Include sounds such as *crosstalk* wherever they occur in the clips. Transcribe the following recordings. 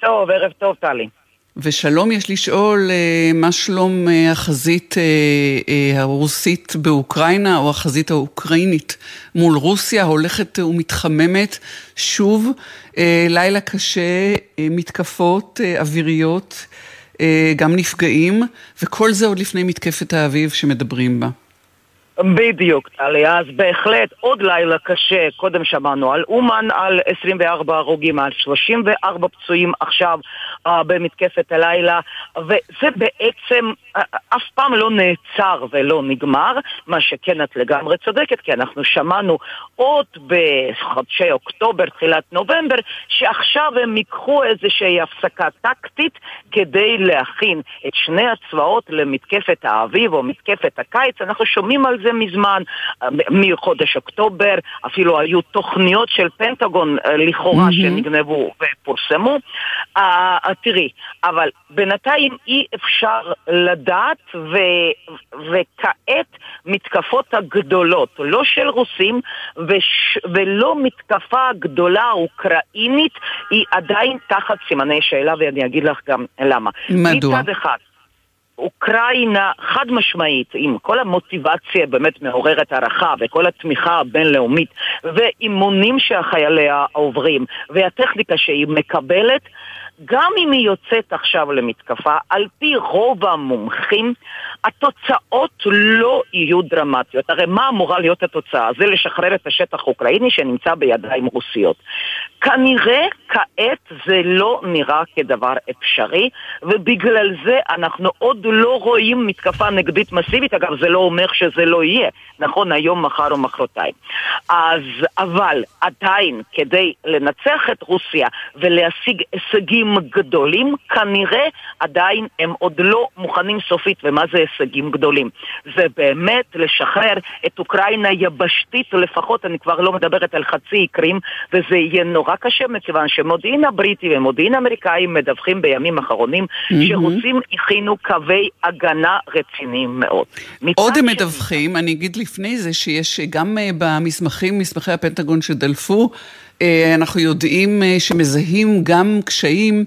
טוב, ערב טוב, טלי. ושלום, יש לשאול אה, מה שלום אה, החזית אה, הרוסית באוקראינה או החזית האוקראינית מול רוסיה הולכת ומתחממת שוב, לילה קשה, מתקפות אוויריות, גם נפגעים, וכל זה עוד לפני מתקפת האביב שמדברים בה. בדיוק, טלי, אז בהחלט עוד לילה קשה, קודם שמענו על אומן, על 24 הרוגים, על 34 פצועים עכשיו uh, במתקפת הלילה, וזה בעצם uh, אף פעם לא נעצר ולא נגמר, מה שכן את לגמרי צודקת, כי אנחנו שמענו עוד בחודשי אוקטובר, תחילת נובמבר, שעכשיו הם ייקחו איזושהי הפסקה טקטית כדי להכין את שני הצבאות למתקפת האביב או מתקפת הקיץ, אנחנו שומעים על זה זה מזמן, מחודש אוקטובר, אפילו היו תוכניות של פנטגון אה, לכאורה mm-hmm. שנגנבו ופורסמו. Uh, תראי, אבל בינתיים אי אפשר לדעת, ו, וכעת מתקפות הגדולות, לא של רוסים וש, ולא מתקפה גדולה אוקראינית, היא עדיין תחת סימני שאלה, ואני אגיד לך גם למה. מדוע? מצד אחד, אוקראינה חד משמעית, עם כל המוטיבציה באמת מעוררת הערכה וכל התמיכה הבינלאומית ואימונים שהחייליה עוברים והטכניקה שהיא מקבלת, גם אם היא יוצאת עכשיו למתקפה, על פי רוב המומחים, התוצאות לא יהיו דרמטיות. הרי מה אמורה להיות התוצאה? זה לשחרר את השטח האוקראיני שנמצא בידיים רוסיות. כנראה כעת זה לא נראה כדבר אפשרי, ובגלל זה אנחנו עוד לא רואים מתקפה נגדית מסיבית. אגב, זה לא אומר שזה לא יהיה, נכון, היום, מחר או מחרתיים. אז, אבל עדיין, כדי לנצח את רוסיה ולהשיג הישגים גדולים, כנראה עדיין הם עוד לא מוכנים סופית. ומה זה הישגים גדולים? זה באמת לשחרר את אוקראינה יבשתית לפחות, אני כבר לא מדברת על חצי קרים, וזה יהיה נורא קשה מכיוון שמודיעין הבריטי ומודיעין האמריקאי מדווחים בימים האחרונים mm-hmm. שרוסים הכינו קווי הגנה רציניים מאוד. עוד הם מדווחים, אני אגיד לפני זה שיש גם אה, במסמכים, מסמכי הפנטגון שדלפו, אנחנו יודעים אה, שמזהים גם קשיים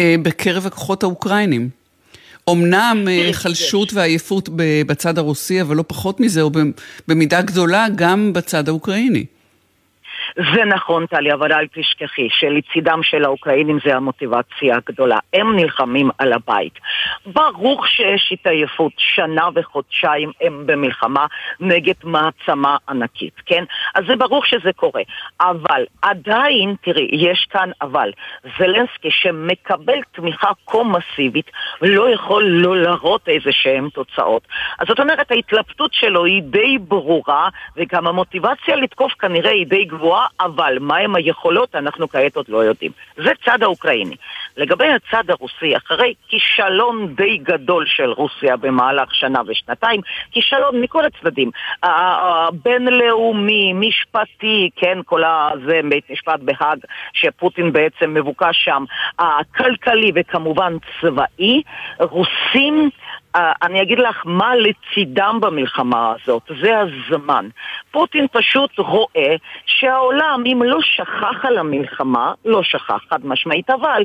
בקרב הכוחות האוקראינים. אמנם חלשות ועייפות בצד הרוסי, אבל לא פחות מזה, או במידה גדולה גם בצד האוקראיני. זה נכון, טלי, אבל אל תשכחי שלצידם של האוקראינים זה המוטיבציה הגדולה. הם נלחמים על הבית. ברור שיש התעייפות, שנה וחודשיים הם במלחמה נגד מעצמה ענקית, כן? אז זה ברור שזה קורה. אבל עדיין, תראי, יש כאן אבל. זלנסקי שמקבל תמיכה כה מסיבית, לא יכול לא להראות איזה שהן תוצאות. אז זאת אומרת, ההתלבטות שלו היא די ברורה, וגם המוטיבציה לתקוף כנראה היא די גבוהה. אבל מהם היכולות אנחנו כעת עוד לא יודעים. זה צד האוקראיני. לגבי הצד הרוסי, אחרי כישלון די גדול של רוסיה במהלך שנה ושנתיים, כישלון מכל הצדדים, בינלאומי, משפטי, כן, כל הזה בית משפט בהאג, שפוטין בעצם מבוקש שם, הכלכלי וכמובן צבאי, רוסים אני אגיד לך מה לצידם במלחמה הזאת, זה הזמן. פוטין פשוט רואה שהעולם, אם לא שכח על המלחמה, לא שכח חד משמעית, אבל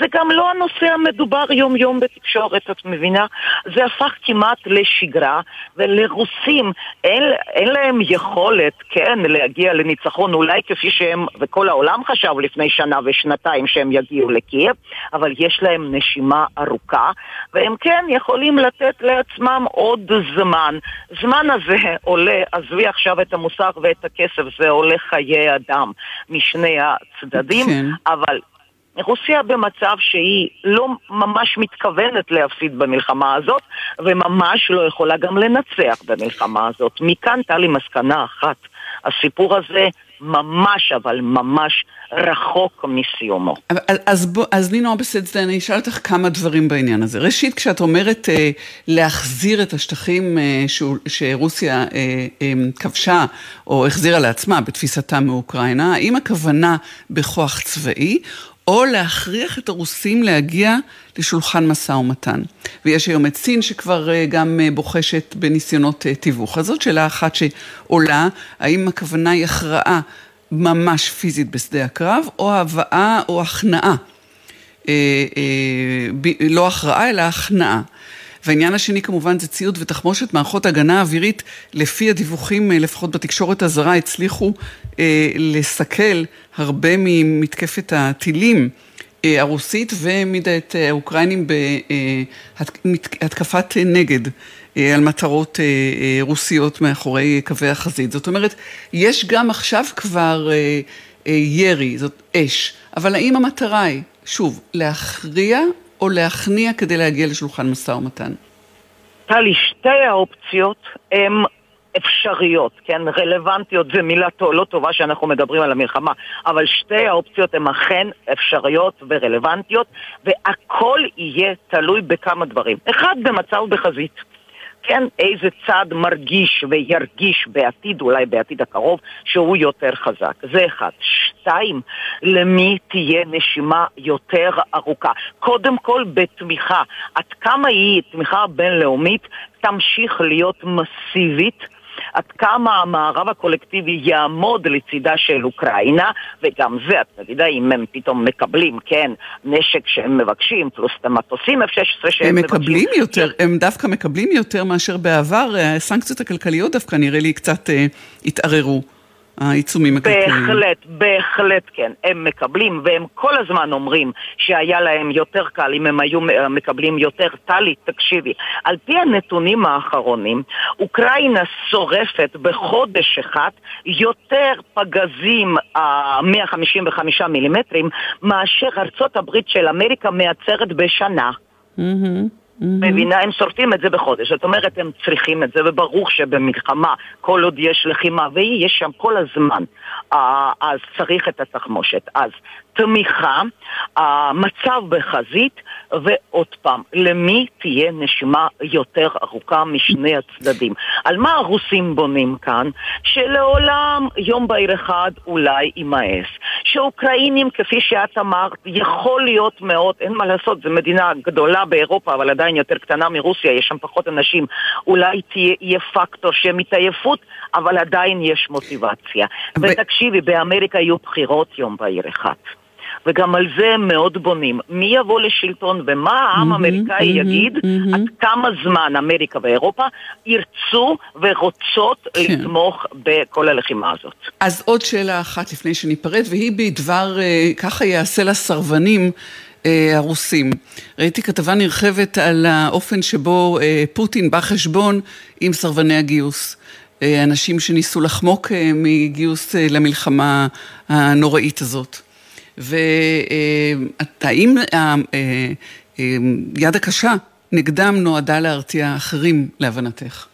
זה גם לא הנושא המדובר יום יום בתקשורת, את מבינה? זה הפך כמעט לשגרה, ולרוסים אין, אין להם יכולת, כן, להגיע לניצחון, אולי כפי שהם, וכל העולם חשב לפני שנה ושנתיים שהם יגיעו לקייב, אבל יש להם נשימה ארוכה, והם כן יכולים לתת לעצמם עוד זמן. זמן הזה עולה, עזבי עכשיו את המוסר ואת הכסף, זה עולה חיי אדם משני הצדדים, כן. אבל רוסיה במצב שהיא לא ממש מתכוונת להפסיד במלחמה הזאת, וממש לא יכולה גם לנצח במלחמה הזאת. מכאן טלי לי מסקנה אחת, הסיפור הזה ממש, אבל ממש רחוק מסיומו. אז, בוא, אז נינו בסדר, אני אשאל אותך כמה דברים בעניין הזה. ראשית, כשאת אומרת אה, להחזיר את השטחים אה, ש, שרוסיה אה, אה, כבשה או החזירה לעצמה בתפיסתה מאוקראינה, האם הכוונה בכוח צבאי, או להכריח את הרוסים להגיע לשולחן משא ומתן. ויש היום את סין שכבר אה, גם אה, בוחשת בניסיונות אה, תיווך. אז זאת שאלה אחת שעולה, האם הכוונה היא הכרעה ממש פיזית בשדה הקרב, או הבאה או הכנעה לא הכרעה אלא הכנעה. והעניין השני כמובן זה ציוד ותחמושת מערכות הגנה אווירית, לפי הדיווחים, לפחות בתקשורת הזרה, הצליחו אה, לסכל הרבה ממתקפת הטילים אה, הרוסית והעמידה את האוקראינים בהתקפת נגד על מטרות רוסיות מאחורי קווי החזית. זאת אומרת, יש גם עכשיו כבר ירי, זאת אש, אבל האם המטרה היא, שוב, להכריע או להכניע כדי להגיע לשולחן משא ומתן? טלי, שתי האופציות הן אפשריות, כן? רלוונטיות זה מילה לא טובה שאנחנו מדברים על המלחמה, אבל שתי האופציות הן אכן אפשריות ורלוונטיות, והכל יהיה תלוי בכמה דברים. אחד, במצב בחזית. כן, איזה צד מרגיש וירגיש בעתיד, אולי בעתיד הקרוב, שהוא יותר חזק. זה אחד. שתיים, למי תהיה נשימה יותר ארוכה. קודם כל בתמיכה. עד כמה היא תמיכה בינלאומית תמשיך להיות מסיבית עד כמה המערב הקולקטיבי יעמוד לצידה של אוקראינה, וגם זה, אתה יודע, אם הם פתאום מקבלים, כן, נשק שהם מבקשים, פלוס את המטוסים F-16 שהם הם מבקשים. הם מקבלים יותר, הם דווקא מקבלים יותר מאשר בעבר, הסנקציות הכלכליות דווקא נראה לי קצת אה, התערערו. העיצומים הכלכליים. בהחלט, בהחלט כן. הם מקבלים, והם כל הזמן אומרים שהיה להם יותר קל אם הם היו מקבלים יותר. טלי, תקשיבי, על פי הנתונים האחרונים, אוקראינה שורפת בחודש אחד יותר פגזים uh, 155 מילימטרים מאשר ארצות הברית של אמריקה מייצרת בשנה. Mm-hmm. Mm-hmm. מבינה? הם שורפים את זה בחודש. זאת אומרת, הם צריכים את זה, וברור שבמלחמה, כל עוד יש לחימה, והיא יש שם כל הזמן, אה, אז צריך את התחמושת. אז תמיכה, אה, מצב בחזית, ועוד פעם, למי תהיה נשימה יותר ארוכה משני הצדדים? על מה הרוסים בונים כאן? שלעולם יום בהיר אחד אולי יימאס. שאוקראינים, כפי שאת אמרת, יכול להיות מאוד, אין מה לעשות, זו מדינה גדולה באירופה, אבל עדיין יותר קטנה מרוסיה, יש שם פחות אנשים, אולי תהיה, יהיה פקטור שהם התעייפות, אבל עדיין יש מוטיבציה. ו... ותקשיבי, באמריקה יהיו בחירות יום בהיר אחד. וגם על זה הם מאוד בונים. מי יבוא לשלטון ומה העם האמריקאי יגיד, עד כמה זמן אמריקה ואירופה ירצו ורוצות כן. לתמוך בכל הלחימה הזאת. אז עוד שאלה אחת לפני שניפרד, והיא בדבר אה, ככה יעשה לסרבנים. אה, הרוסים. ראיתי כתבה נרחבת על האופן שבו אה, פוטין בא חשבון עם סרבני הגיוס. אנשים שניסו לחמוק מגיוס למלחמה הנוראית הזאת. והאם היד הקשה נגדם נועדה להרתיע אחרים, להבנתך?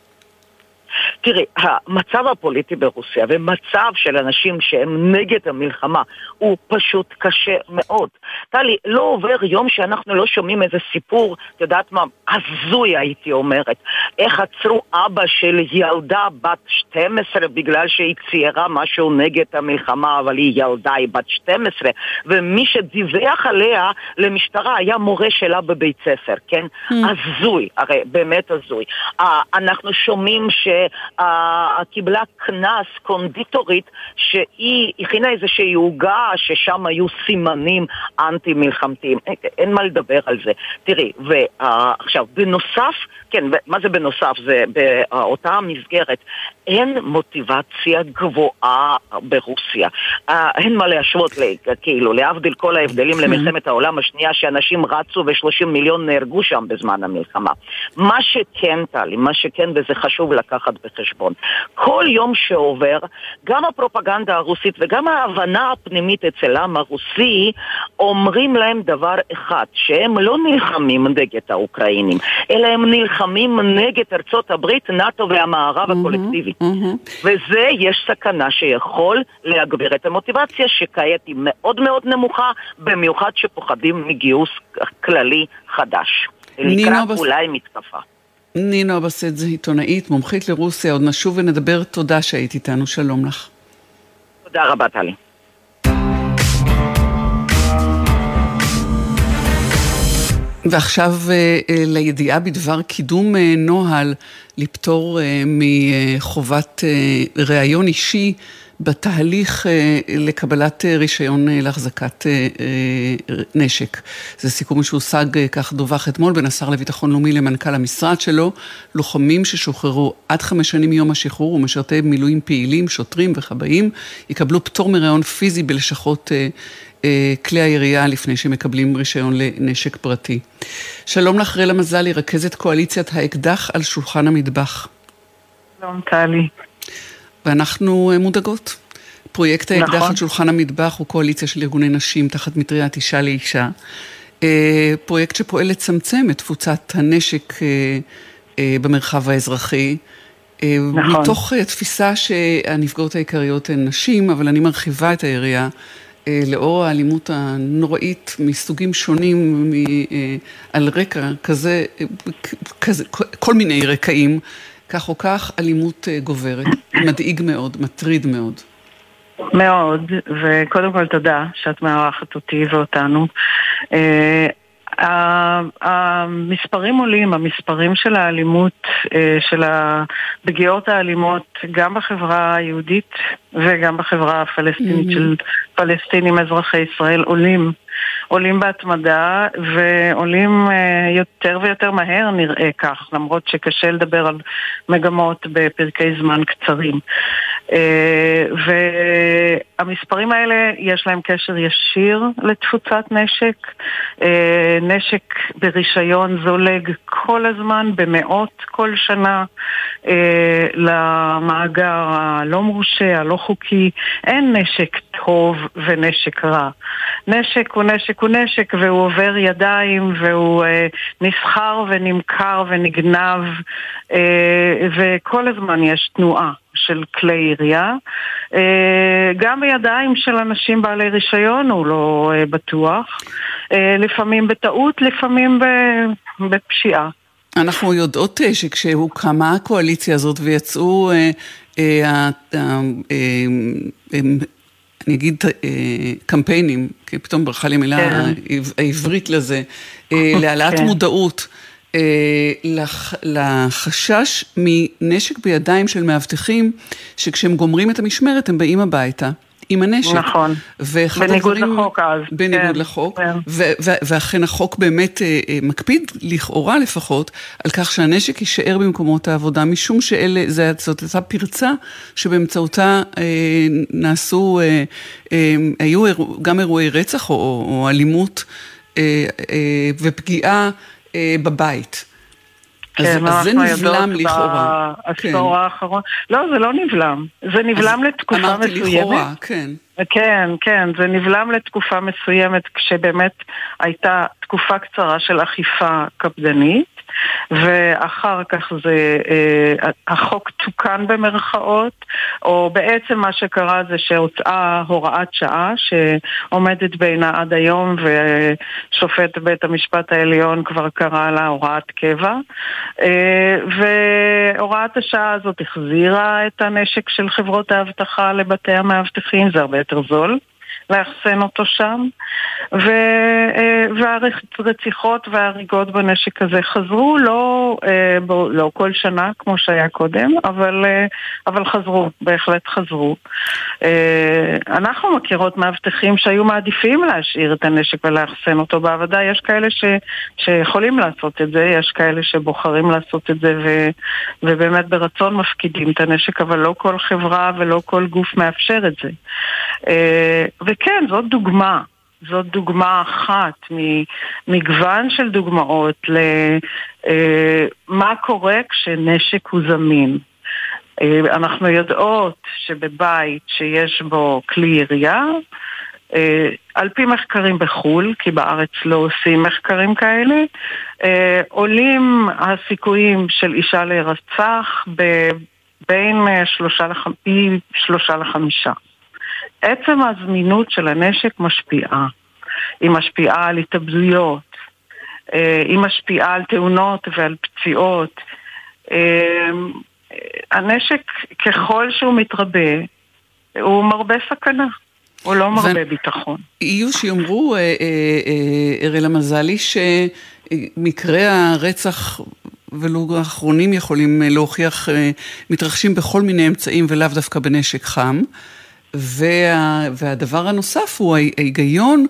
תראי, המצב הפוליטי ברוסיה ומצב של אנשים שהם נגד המלחמה הוא פשוט קשה מאוד. טלי, לא עובר יום שאנחנו לא שומעים איזה סיפור, את יודעת מה, הזוי הייתי אומרת. איך עצרו אבא של ילדה בת 12 בגלל שהיא ציירה משהו נגד המלחמה, אבל היא ילדה, היא בת 12, ומי שדיווח עליה למשטרה היה מורה שלה בבית ספר, כן? Mm. הזוי, הרי באמת הזוי. אנחנו שומעים ש... קיבלה קנס קונדיטורית שהיא הכינה איזושהי עוגה ששם היו סימנים אנטי-מלחמתיים. אין מה לדבר על זה. תראי, ועכשיו, בנוסף, כן, מה זה בנוסף? זה באותה מסגרת. אין מוטיבציה גבוהה ברוסיה. אין מה להשוות, כאילו, להבדיל כל ההבדלים כן. למלחמת העולם השנייה, שאנשים רצו ו-30 מיליון נהרגו שם בזמן המלחמה. מה שכן, טלי, מה שכן, וזה חשוב לקחת בחשבון, כל יום שעובר, גם הפרופגנדה הרוסית וגם ההבנה הפנימית אצל העם הרוסי, אומרים להם דבר אחד, שהם לא נלחמים נגד האוקראינים, אלא הם נלחמים נגד ארצות הברית, נאט"ו והמערב הקולקטיבי. וזה, יש סכנה שיכול להגביר את המוטיבציה, שכעת היא מאוד מאוד נמוכה, במיוחד שפוחדים מגיוס כללי חדש. לקראת בס... אולי מתקפה. נינו אבסדזה, עיתונאית, מומחית לרוסיה, עוד נשוב ונדבר. תודה שהיית איתנו, שלום לך. תודה רבה, טלי. ועכשיו אה, אה, לידיעה בדבר קידום אה, נוהל לפטור מחובת ראיון אישי בתהליך לקבלת רישיון להחזקת נשק. זה סיכום שהושג, כך דווח אתמול, בין השר לביטחון לאומי למנכ"ל המשרד שלו. לוחמים ששוחררו עד חמש שנים מיום השחרור ומשרתי מילואים פעילים, שוטרים וכבאים, יקבלו פטור מראיון פיזי בלשכות כלי הירייה לפני שמקבלים רישיון לנשק פרטי. שלום לך רלה מזלי, רכזת קואליציית האקדח על שולחן המטבח. שלום טלי. ואנחנו מודאגות. פרויקט האקדח נכון. על שולחן המטבח הוא קואליציה של ארגוני נשים תחת מטריית אישה לאישה. פרויקט שפועל לצמצם את תפוצת הנשק במרחב האזרחי. נכון. מתוך תפיסה שהנפגעות העיקריות הן נשים, אבל אני מרחיבה את היריעה אה, לאור האלימות הנוראית מסוגים שונים, אה, על רקע כזה, כזה, כל מיני רקעים, כך או כך אלימות אה, גוברת. מדאיג מאוד, מטריד מאוד. מאוד, וקודם כל תודה שאת מארחת אותי ואותנו. המספרים עולים, המספרים של האלימות, אה, של הפגיעות האלימות, גם בחברה היהודית וגם בחברה הפלסטינית mm-hmm. של פלסטינים אזרחי ישראל עולים. עולים בהתמדה ועולים אה, יותר ויותר מהר נראה כך, למרות שקשה לדבר על מגמות בפרקי זמן קצרים. אה, והמספרים האלה יש להם קשר ישיר לתפוצת נשק. אה, נשק ברישיון זולג כל הזמן, במאות כל שנה, למאגר הלא מורשה, הלא חוקי. אין נשק טוב ונשק רע. נשק הוא נשק הוא נשק והוא עובר ידיים והוא נסחר ונמכר ונגנב וכל הזמן יש תנועה. של כלי ירייה. אה, גם בידיים של אנשים בעלי רישיון הוא לא אה, בטוח. אה, לפעמים בטעות, לפעמים בפשיעה. אנחנו יודעות שכשהוקמה הקואליציה הזאת ויצאו, אני אגיד קמפיינים, כי פתאום ברכה לי מילה כן. העברית לזה, *laughs* להעלאת כן. מודעות. אה, לחשש מנשק בידיים של מאבטחים, שכשהם גומרים את המשמרת הם באים הביתה. עם הנשק. נכון, בניגוד הדברים, לחוק אז. בניגוד כן, לחוק, כן. ואכן החוק באמת אה, אה, מקפיד, לכאורה לפחות, על כך שהנשק יישאר במקומות העבודה, משום שאלה, זאת הייתה פרצה שבאמצעותה אה, נעשו, אה, אה, היו גם אירועי רצח או, או אלימות אה, אה, ופגיעה. אה, בבית. כן, אז, אז זה נבלם לכאורה. בעשור כן. האחרון. לא, זה לא נבלם. זה נבלם לתקופה אמרתי מסוימת. אמרתי לכאורה, כן. כן, כן, זה נבלם לתקופה מסוימת כשבאמת הייתה תקופה קצרה של אכיפה קפדנית. ואחר כך זה, אה, החוק תוקן במרכאות, או בעצם מה שקרה זה שהוצאה הוראת שעה שעומדת בעינה עד היום ושופט בית המשפט העליון כבר קרא לה הוראת קבע. אה, והוראת השעה הזאת החזירה את הנשק של חברות האבטחה לבתי המאבטחים, זה הרבה יותר זול. לאחסן אותו שם, ו, אה, והרציחות וההריגות בנשק הזה חזרו, לא, אה, לא כל שנה כמו שהיה קודם, אבל, אה, אבל חזרו, בהחלט חזרו. אנחנו מכירות מאבטחים שהיו מעדיפים להשאיר את הנשק ולאחסן אותו בעבודה, יש כאלה ש, שיכולים לעשות את זה, יש כאלה שבוחרים לעשות את זה ו, ובאמת ברצון מפקידים את הנשק, אבל לא כל חברה ולא כל גוף מאפשר את זה. וכן, זאת דוגמה. זאת דוגמה אחת ממגוון של דוגמאות למה אה, קורה כשנשק הוא זמין. אה, אנחנו יודעות שבבית שיש בו כלי ירייה, אה, על פי מחקרים בחו"ל, כי בארץ לא עושים מחקרים כאלה, עולים הסיכויים של אישה להירצח בין. שלושה לחמישה. עצם הזמינות של הנשק משפיעה. היא משפיעה על התאבדויות, אה, היא משפיעה על תאונות ועל פציעות. אה, הנשק, ככל שהוא מתרבה, הוא מרבה סכנה. הוא לא מרבה ו... ביטחון. יהיו שיאמרו, אה, אראלה מזלי, שמקרי הרצח ולו האחרונים יכולים להוכיח, מתרחשים בכל מיני אמצעים ולאו דווקא בנשק חם. וה, והדבר הנוסף הוא ההיגיון,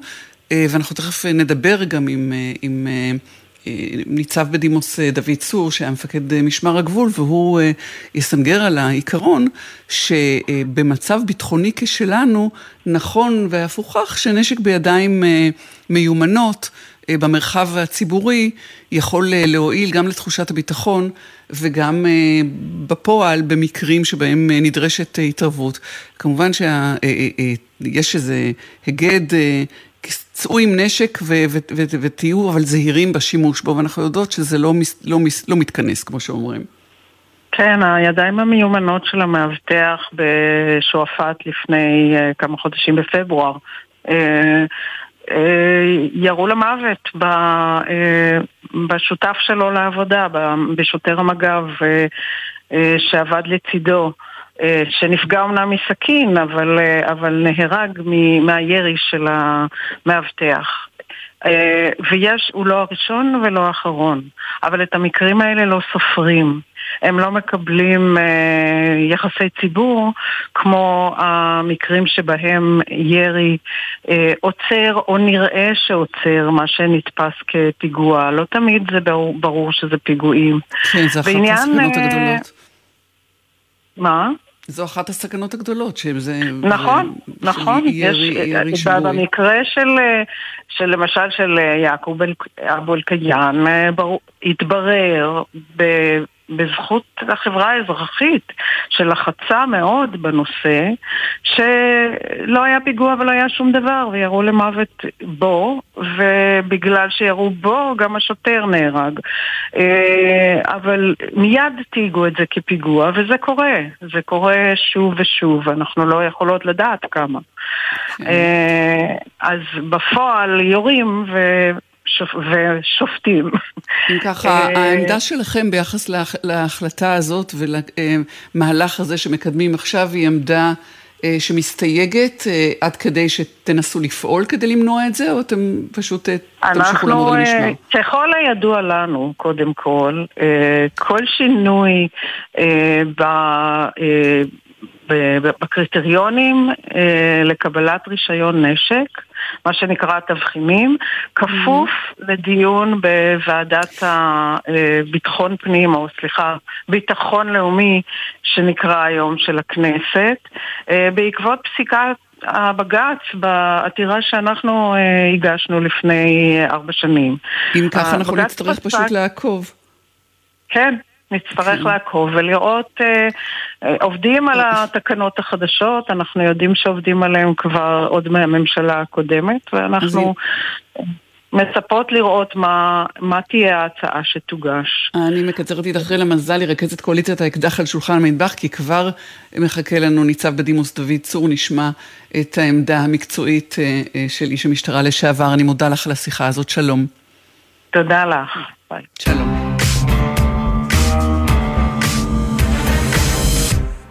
ואנחנו תכף נדבר גם עם, עם ניצב בדימוס דוד צור, שהיה מפקד משמר הגבול, והוא יסנגר על העיקרון שבמצב ביטחוני כשלנו, נכון ואף הוכח שנשק בידיים מיומנות במרחב הציבורי יכול להועיל גם לתחושת הביטחון וגם בפועל במקרים שבהם נדרשת התערבות. כמובן שיש איזה היגד צאו עם נשק ותהיו אבל זהירים בשימוש בו, ואנחנו יודעות שזה לא, לא, לא מתכנס, כמו שאומרים. כן, הידיים המיומנות של המאבטח בשועפאט לפני כמה חודשים בפברואר ירו למוות ב, uh, בשותף שלו לעבודה, בשוטר המג"ב uh, uh, שעבד לצידו. אה, שנפגע אמנם מסכין, אבל, אה, אבל נהרג מהירי של המאבטח. אה, ויש, הוא לא הראשון ולא האחרון, אבל את המקרים האלה לא סופרים. הם לא מקבלים אה, יחסי ציבור כמו המקרים שבהם ירי אה, עוצר או נראה שעוצר מה שנתפס כפיגוע. לא תמיד זה ברור, ברור שזה פיגועים. כן, זה אחת הסכנות הגדולות. מה? זו אחת הסכנות הגדולות, שזה... נכון, נכון. יש, במקרה של, של למשל של יעקב אבו אה, התברר בזכות החברה האזרחית שלחצה מאוד בנושא, שלא היה פיגוע ולא היה שום דבר, וירו למוות בו, ובגלל שירו בו גם השוטר נהרג. אה, אבל מיד תהיגו את זה כפיגוע, וזה קורה. זה קורה שוב ושוב, אנחנו לא יכולות לדעת כמה. כן. אה, אז בפועל יורים ו... ושופטים. אם ככה, אה, העמדה שלכם ביחס להחלטה הזאת ולמהלך הזה שמקדמים עכשיו היא עמדה אה, שמסתייגת אה, עד כדי שתנסו לפעול כדי למנוע את זה, או אתם פשוט תמשיכו לעמוד על משמר? ככל הידוע לנו, קודם כל, כל שינוי ב... בקריטריונים לקבלת רישיון נשק מה שנקרא התבחינים, כפוף mm-hmm. לדיון בוועדת הביטחון פנים, או סליחה, ביטחון לאומי, שנקרא היום של הכנסת, אה, בעקבות פסיקת הבג"ץ בעתירה שאנחנו אה, הגשנו לפני ארבע שנים. אם ככה אנחנו נצטרך פשוט לעקוב. כן, נצטרך. לעקוב ולראות, אה, אה, עובדים על התקנות החדשות, אנחנו יודעים שעובדים עליהן כבר עוד מהממשלה הקודמת, ואנחנו... מצפות לראות מה, מה תהיה ההצעה שתוגש. אני מקצרת איתך למזל, רכזת קואליציית האקדח על שולחן המטבח, כי כבר מחכה לנו ניצב בדימוס דוד צור, נשמע את העמדה המקצועית אה, של איש המשטרה לשעבר. אני מודה לך על השיחה הזאת, שלום. תודה לך, ביי. שלום.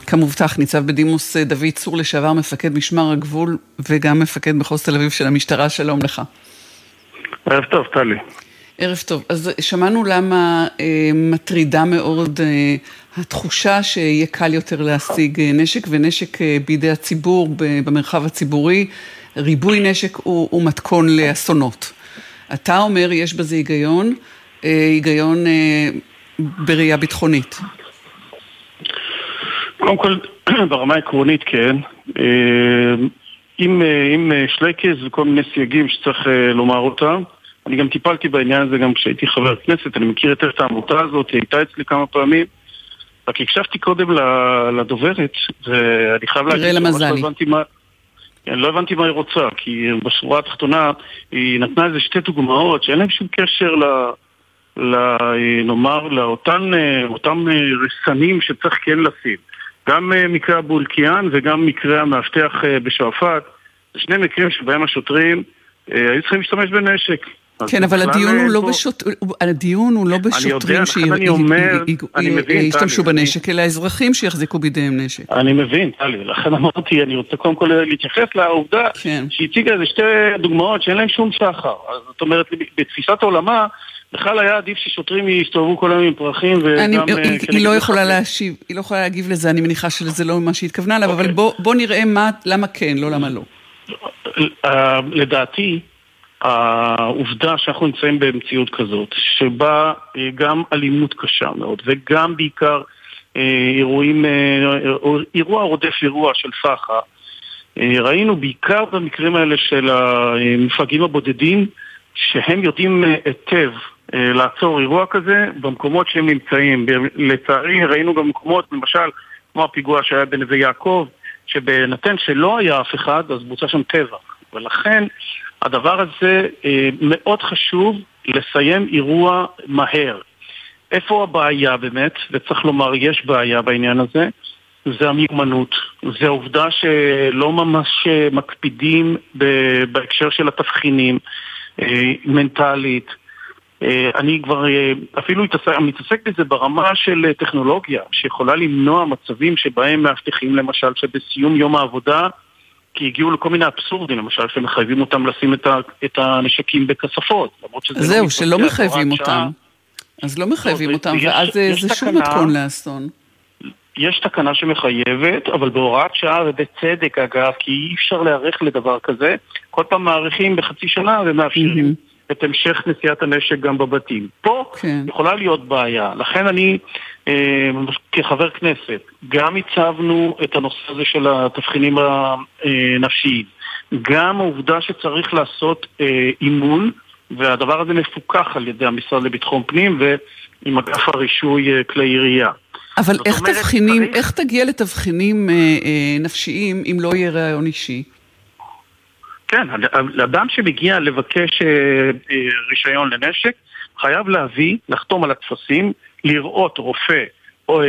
כמובטח, ניצב בדימוס אה, דוד צור לשעבר מפקד משמר הגבול וגם מפקד מחוז תל אביב של המשטרה, שלום לך. ערב טוב, טלי. ערב טוב. אז שמענו למה אה, מטרידה מאוד אה, התחושה שיהיה קל יותר להשיג אה, נשק, ונשק אה, בידי הציבור במרחב הציבורי, ריבוי נשק הוא, הוא מתכון לאסונות. אתה אומר, יש בזה היגיון, אה, היגיון אה, בראייה ביטחונית. קודם כל, *clears throat* ברמה העקרונית כן. אה, עם, אה, עם אה, שלייקס וכל מיני סייגים שצריך לומר אותם. אני גם טיפלתי בעניין הזה גם כשהייתי חבר כנסת, אני מכיר יותר את העמותה הזאת, היא הייתה אצלי כמה פעמים. רק הקשבתי קודם לדוברת, ואני חייב להגיד לא הבנתי מה... אני לא הבנתי מה היא רוצה, כי בשורה התחתונה היא נתנה איזה שתי דוגמאות שאין להן שום קשר ל... ל... נאמר, לאותם רסנים שצריך כן לשים. גם אה, מקרה אבו אלקיעאן וגם מקרה המאבטח אה, בשועפאט, זה שני מקרים שבהם השוטרים אה, היו צריכים להשתמש בנשק. כן, אבל הדיון הוא לא בשוט... הדיון הוא לא בשוטרים שישתמשו בנשק, אלא אזרחים שיחזיקו בידיהם נשק. אני מבין, טלי, לכן אמרתי, אני רוצה קודם כל להתייחס לעובדה כן. שהציגה איזה שתי דוגמאות שאין להן שום שחר. זאת אומרת, בתפיסת עולמה... בכלל היה עדיף ששוטרים יסתובבו כל היום עם פרחים וגם... היא, היא, היא לא יכולה להשיב, היא לא יכולה להגיב לזה, אני מניחה שזה לא מה שהיא התכוונה אליו, okay. אבל אוקיי. בוא, בוא נראה מה, למה כן, לא למה לא. לדעתי, העובדה שאנחנו נמצאים במציאות כזאת, שבה אה, גם אלימות קשה מאוד, וגם בעיקר אה, אירועים, אה, אירוע רודף אירוע של סחר, ראינו בעיקר במקרים האלה של המפגעים הבודדים, שהם יודעים היטב לעצור אירוע כזה במקומות שהם נמצאים. לצערי ראינו גם מקומות, למשל, כמו הפיגוע שהיה בנווה יעקב, שבהינתן שלא היה אף אחד, אז בוצע שם טבח. ולכן הדבר הזה אה, מאוד חשוב לסיים אירוע מהר. איפה הבעיה באמת, וצריך לומר, יש בעיה בעניין הזה, זה המיומנות. זה העובדה שלא ממש אה, מקפידים בהקשר של התבחינים, אה, מנטלית. אני כבר אפילו מתעסק, בזה ברמה של טכנולוגיה, שיכולה למנוע מצבים שבהם מאבטחים למשל שבסיום יום העבודה כי הגיעו לכל מיני אבסורדים, למשל שמחייבים אותם לשים את, ה, את הנשקים בכספות, למרות שזה לא זהו, לא שלא מחייבים אותם. אז לא מחייבים אותם, ואז זה שוב מתכון לאסון. יש תקנה שמחייבת, אבל בהוראת שעה ובצדק אגב, כי אי אפשר להיערך לדבר כזה. כל פעם מאריכים בחצי שנה ומאפשרים mm-hmm. את המשך נשיאת הנשק גם בבתים. פה כן. יכולה להיות בעיה, לכן אני אה, כחבר כנסת, גם הצבנו את הנושא הזה של התבחינים הנפשיים, גם העובדה שצריך לעשות אה, אימון, והדבר הזה מפוקח על ידי המשרד לביטחון פנים ועם אגף הרישוי אה, כלי ירייה. אבל איך אומרת, תבחינים, צריך... איך תגיע לתבחינים אה, אה, נפשיים אם לא יהיה ראיון אישי? כן, אדם שמגיע לבקש אה, אה, רישיון לנשק חייב להביא, לחתום על הטפסים, לראות רופא או, אה,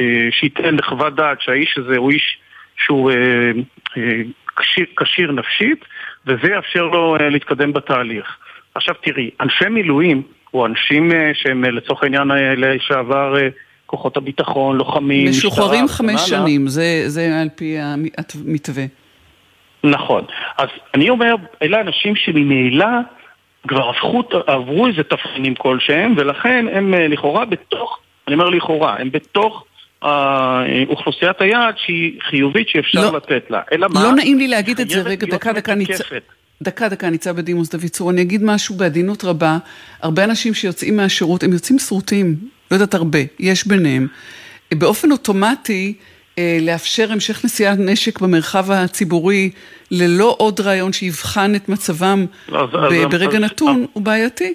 אה, שייתן חוות דעת שהאיש הזה הוא איש שהוא אה, כשיר, נפשית, וזה יאפשר לו להתקדם בתהליך. עכשיו תראי, אנשי מילואים, או אנשים שהם לצורך העניין האלה שעבר אה, כוחות הביטחון, לוחמים, משוחררים חמש שנים, זה, זה על פי המתווה. נכון. אז אני אומר, אלה אנשים שממילא כבר הפכו, עברו איזה תבחינים כלשהם, ולכן הם אה, לכאורה בתוך, אני אומר לכאורה, הם בתוך אוכלוסיית היעד שהיא חיובית שאפשר לא, לתת לה. אלא מה? לא נעים לי להגיד את זה, רגע, דקה, דקה, ניצ... דקה, דקה, ניצב בדימוס דוד צור, אני אגיד משהו בעדינות רבה. הרבה אנשים שיוצאים מהשירות, הם יוצאים שרוטים, לא יודעת הרבה, יש ביניהם. באופן אוטומטי, אה, לאפשר המשך נשיאת נשק במרחב הציבורי ללא עוד רעיון שיבחן את מצבם לא, ברגע נתון הוא בעייתי,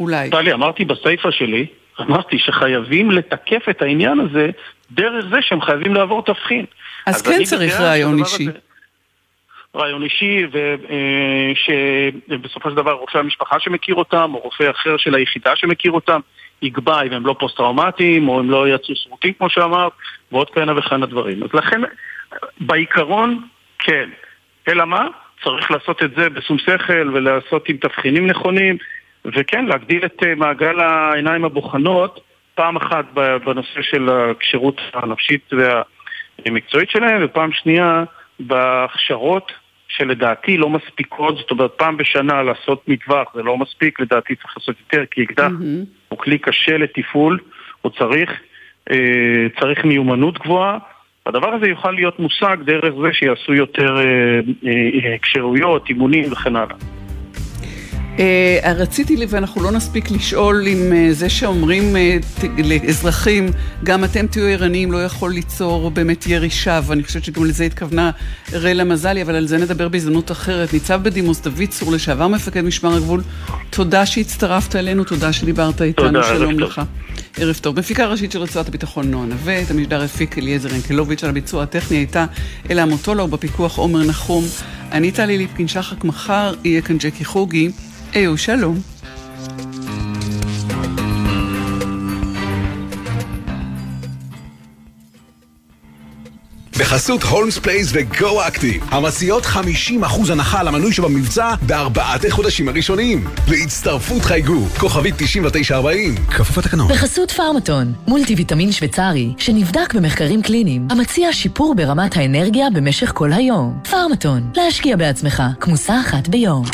אולי. טלי, אמרתי בסיפה שלי, אמרתי שחייבים לתקף את העניין הזה דרך זה שהם חייבים לעבור תבחין. אז, אז כן צריך רעיון אישי. הזה, רעיון אישי, ושבסופו אה, של דבר רופא המשפחה שמכיר אותם, או רופא אחר של היחידה שמכיר אותם, יקבע אם הם לא פוסט-טראומטיים, או הם לא יצאו שרוטים כמו שאמרת, ועוד כהנה וכהנה דברים. אז לכן, בעיקרון, כן. אלא מה? צריך לעשות את זה בשום שכל ולעשות עם תבחינים נכונים, וכן, להגדיל את אה, מעגל העיניים הבוחנות, פעם אחת בנושא של הכשירות הנפשית והמקצועית שלהם, ופעם שנייה בהכשרות שלדעתי לא מספיקות, זאת אומרת פעם בשנה לעשות מטווח זה לא מספיק, לדעתי צריך לעשות יותר, כי אקדח mm-hmm. הוא כלי קשה לתפעול, הוא צריך, אה, צריך מיומנות גבוהה. הדבר הזה יוכל להיות מושג דרך זה שיעשו יותר כשירויות, אה, אה, אימונים וכן הלאה. Uh, רציתי לי, ואנחנו לא נספיק לשאול אם uh, זה שאומרים uh, לאזרחים, גם אתם תהיו ערניים, לא יכול ליצור באמת ירי שווא. אני חושבת שגם לזה התכוונה רלה מזלי, אבל על זה נדבר בהזדמנות אחרת. ניצב בדימוס דוד צור, לשעבר מפקד משמר הגבול, תודה שהצטרפת אלינו, תודה שדיברת איתנו, שלום לך. טוב. ערב טוב. מפיקה ראשית של רצועת הביטחון נועה נווה, את המשדר הפיק אליעזר ינקלוביץ', על הביצוע הטכני הייתה אלה המוטולה, ובפיקוח עומר נחום. אני טלי ליפקין שחק, מחר יהיה כאן ג'קי חוגי. היו שלום. בחסות Holmes Place ו Go Active, המציעות 50% הנחה על המנוי שבמבצע בארבעת החודשים הראשונים. להצטרפות חייגו, כוכבית 9940, כפוף לתקנון. בחסות Pharmaton, מולטי ויטמין שוויצרי, שנבדק במחקרים קליניים, המציע שיפור ברמת האנרגיה במשך כל היום. Pharmaton, להשקיע בעצמך, כמוסה אחת ביום.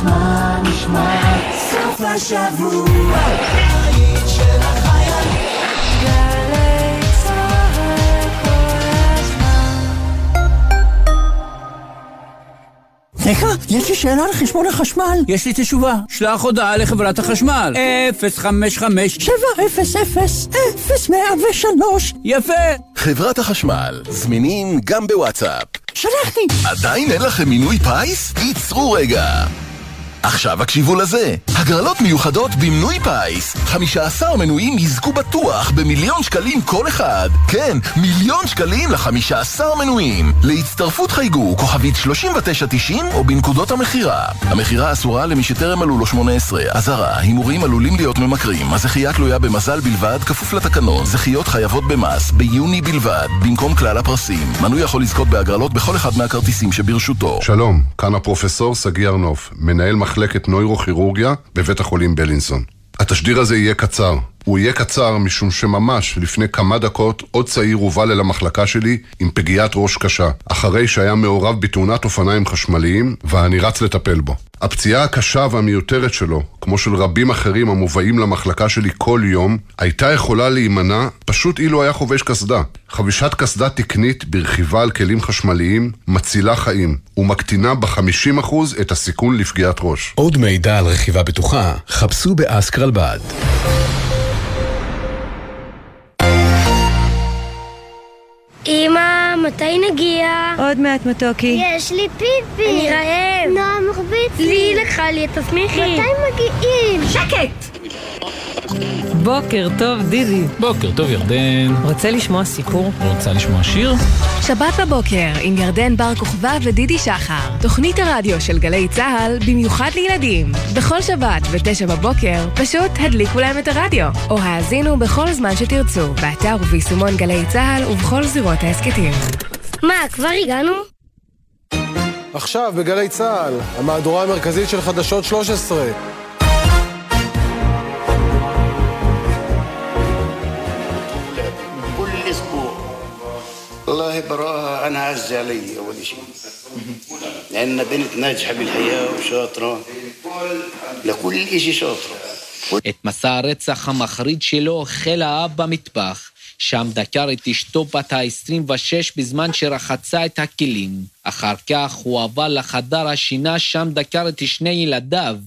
נשמע, נשמע, סוף השבוע, סליחה, יש לי שאלה על חשבון החשמל. יש לי תשובה. שלח הודעה לחברת החשמל. 055 700 0103 יפה. חברת החשמל, זמינים גם בוואטסאפ. שלחתי. עדיין אין לכם מינוי פיס? ייצרו רגע. עכשיו הקשיבו לזה, הגרלות מיוחדות במנוי פיס. 15 מנויים יזכו בטוח במיליון שקלים כל אחד. כן, מיליון שקלים ל-15 מנויים. להצטרפות חייגו כוכבית 3990 או בנקודות המכירה. המכירה אסורה למי שטרם מלאו לו 18 אזהרה, הימורים עלולים להיות ממכרים. הזכייה תלויה במזל בלבד כפוף לתקנון. זכיות חייבות במס ביוני בלבד במקום כלל הפרסים. מנוי יכול לזכות בהגרלות בכל אחד מהכרטיסים שברשותו. שלום, כאן הפרופסור סגי ארנוף מנהל מחלקת נוירוכירורגיה בבית החולים בלינסון. התשדיר הזה יהיה קצר. הוא יהיה קצר משום שממש לפני כמה דקות עוד צעיר הובל אל המחלקה שלי עם פגיעת ראש קשה, אחרי שהיה מעורב בתאונת אופניים חשמליים ואני רץ לטפל בו. הפציעה הקשה והמיותרת שלו, כמו של רבים אחרים המובאים למחלקה שלי כל יום, הייתה יכולה להימנע פשוט אילו היה חובש קסדה. חבישת קסדה תקנית ברכיבה על כלים חשמליים מצילה חיים ומקטינה ב-50% את הסיכון לפגיעת ראש. עוד מידע על רכיבה בטוחה, חפשו באסקרלבד. אמא, מתי נגיע? עוד מעט מתוקי. יש לי פיפי. אני רעב. נועם מחביץ לי. לי לקחה לי את תסמיכי. מתי מגיעים? שקט! בוקר טוב, דידי. בוקר טוב, ירדן. רוצה לשמוע סיפור? רוצה לשמוע שיר? שבת בבוקר עם ירדן בר כוכבא ודידי שחר. תוכנית הרדיו של גלי צה"ל במיוחד לילדים. בכל שבת ב-9 בבוקר פשוט הדליקו להם את הרדיו. או האזינו בכל זמן שתרצו, באתר וביישומון גלי צה"ל ובכל זירות ההסכתים. מה, כבר הגענו? עכשיו בגלי צה"ל, המהדורה המרכזית של חדשות 13. انا عز علي اول شيء لان بنت ناجحه بالحياه وشاطره لكل شيء شاطره את מסע הרצח המחריד שלו החל האב במטבח, שם דקר את אשתו בת ה-26 בזמן שרחצה את הכלים. אחר כך הוא עבר לחדר השינה, שם דקר את שני ילדיו,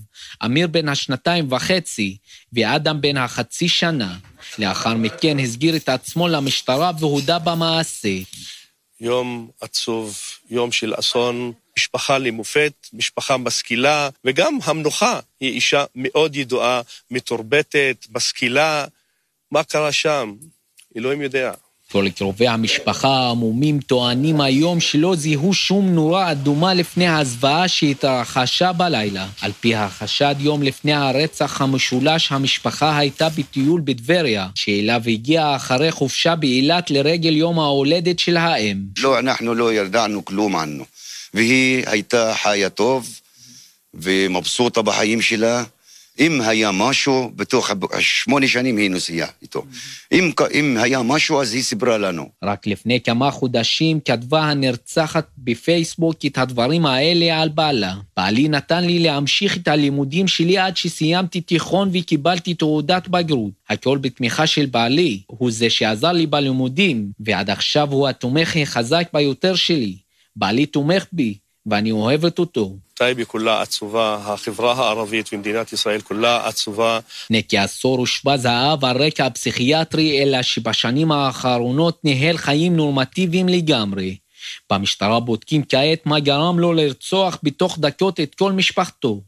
אמיר בן השנתיים וחצי ואדם בן החצי שנה. לאחר מכן הסגיר את עצמו למשטרה והודה במעשה. יום עצוב, יום של אסון, משפחה למופת, משפחה משכילה, וגם המנוחה היא אישה מאוד ידועה, מתורבתת, משכילה. מה קרה שם? אלוהים יודע. כל קרובי המשפחה העמומים טוענים היום שלא זיהו שום נורה אדומה לפני הזוועה שהתרחשה בלילה. על פי החשד, יום לפני הרצח המשולש, המשפחה הייתה בטיול בטבריה, שאליו הגיעה אחרי חופשה באילת לרגל יום ההולדת של האם. לא, אנחנו לא ידענו כלום ענו. והיא הייתה חיה טוב ומבסוטה בחיים שלה. אם היה משהו, בתוך השמונה שנים היא נסיעה איתו. אם, אם היה משהו, אז היא סיפרה לנו. רק לפני כמה חודשים כתבה הנרצחת בפייסבוק את הדברים האלה על בעלה. בעלי נתן לי להמשיך את הלימודים שלי עד שסיימתי תיכון וקיבלתי תעודת בגרות. הכל בתמיכה של בעלי. הוא זה שעזר לי בלימודים, ועד עכשיו הוא התומך החזק ביותר שלי. בעלי תומך בי, ואני אוהבת אותו. טייבה כולה עצובה, החברה הערבית ומדינת ישראל כולה עצובה. לפני כעשור אושפז האב על רקע פסיכיאטרי, אלא שבשנים האחרונות ניהל חיים נורמטיביים לגמרי. במשטרה בודקים כעת מה גרם לו לרצוח בתוך דקות את כל משפחתו.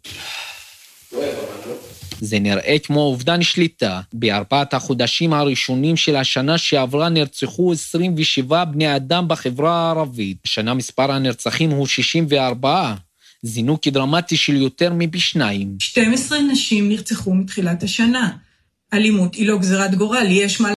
זה נראה כמו אובדן שליטה. בארבעת החודשים הראשונים של השנה שעברה נרצחו 27 בני אדם בחברה הערבית. השנה מספר הנרצחים הוא 64, זינוק דרמטי של יותר מפי שניים. 12 נשים נרצחו מתחילת השנה. אלימות היא לא גזירת גורל, יש מה